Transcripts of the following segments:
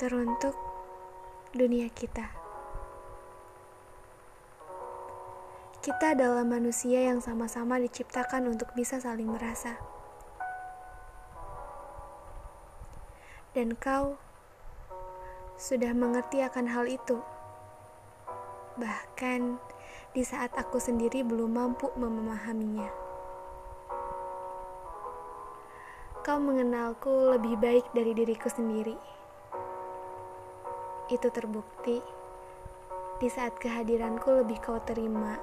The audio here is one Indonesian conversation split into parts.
teruntuk dunia kita. Kita adalah manusia yang sama-sama diciptakan untuk bisa saling merasa. Dan kau sudah mengerti akan hal itu. Bahkan di saat aku sendiri belum mampu memahaminya. Kau mengenalku lebih baik dari diriku sendiri. Itu terbukti di saat kehadiranku lebih kau terima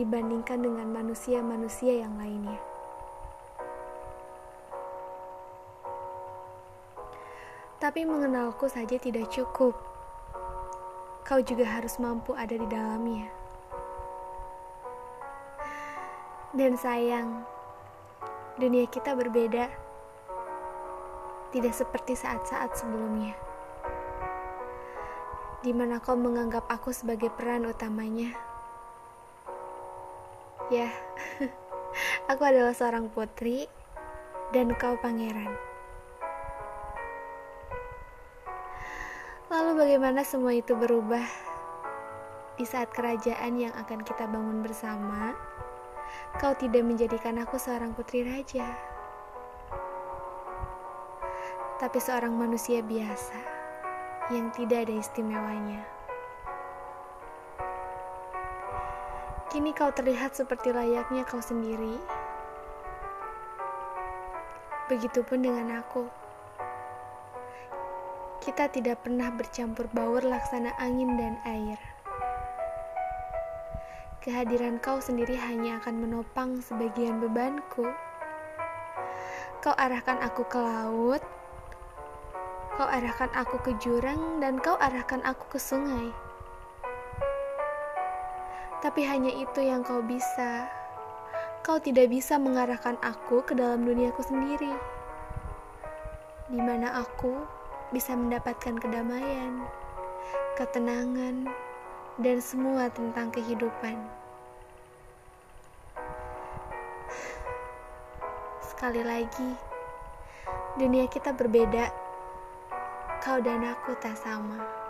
dibandingkan dengan manusia-manusia yang lainnya. Tapi mengenalku saja tidak cukup. Kau juga harus mampu ada di dalamnya. Dan sayang, dunia kita berbeda. Tidak seperti saat-saat sebelumnya di mana kau menganggap aku sebagai peran utamanya. Ya, aku adalah seorang putri dan kau pangeran. Lalu bagaimana semua itu berubah di saat kerajaan yang akan kita bangun bersama? Kau tidak menjadikan aku seorang putri raja, tapi seorang manusia biasa yang tidak ada istimewanya. Kini kau terlihat seperti layaknya kau sendiri. Begitupun dengan aku. Kita tidak pernah bercampur baur laksana angin dan air. Kehadiran kau sendiri hanya akan menopang sebagian bebanku. Kau arahkan aku ke laut, Kau arahkan aku ke jurang dan kau arahkan aku ke sungai. Tapi hanya itu yang kau bisa. Kau tidak bisa mengarahkan aku ke dalam duniaku sendiri. Di mana aku bisa mendapatkan kedamaian, ketenangan, dan semua tentang kehidupan. Sekali lagi, dunia kita berbeda kau dan aku tak sama.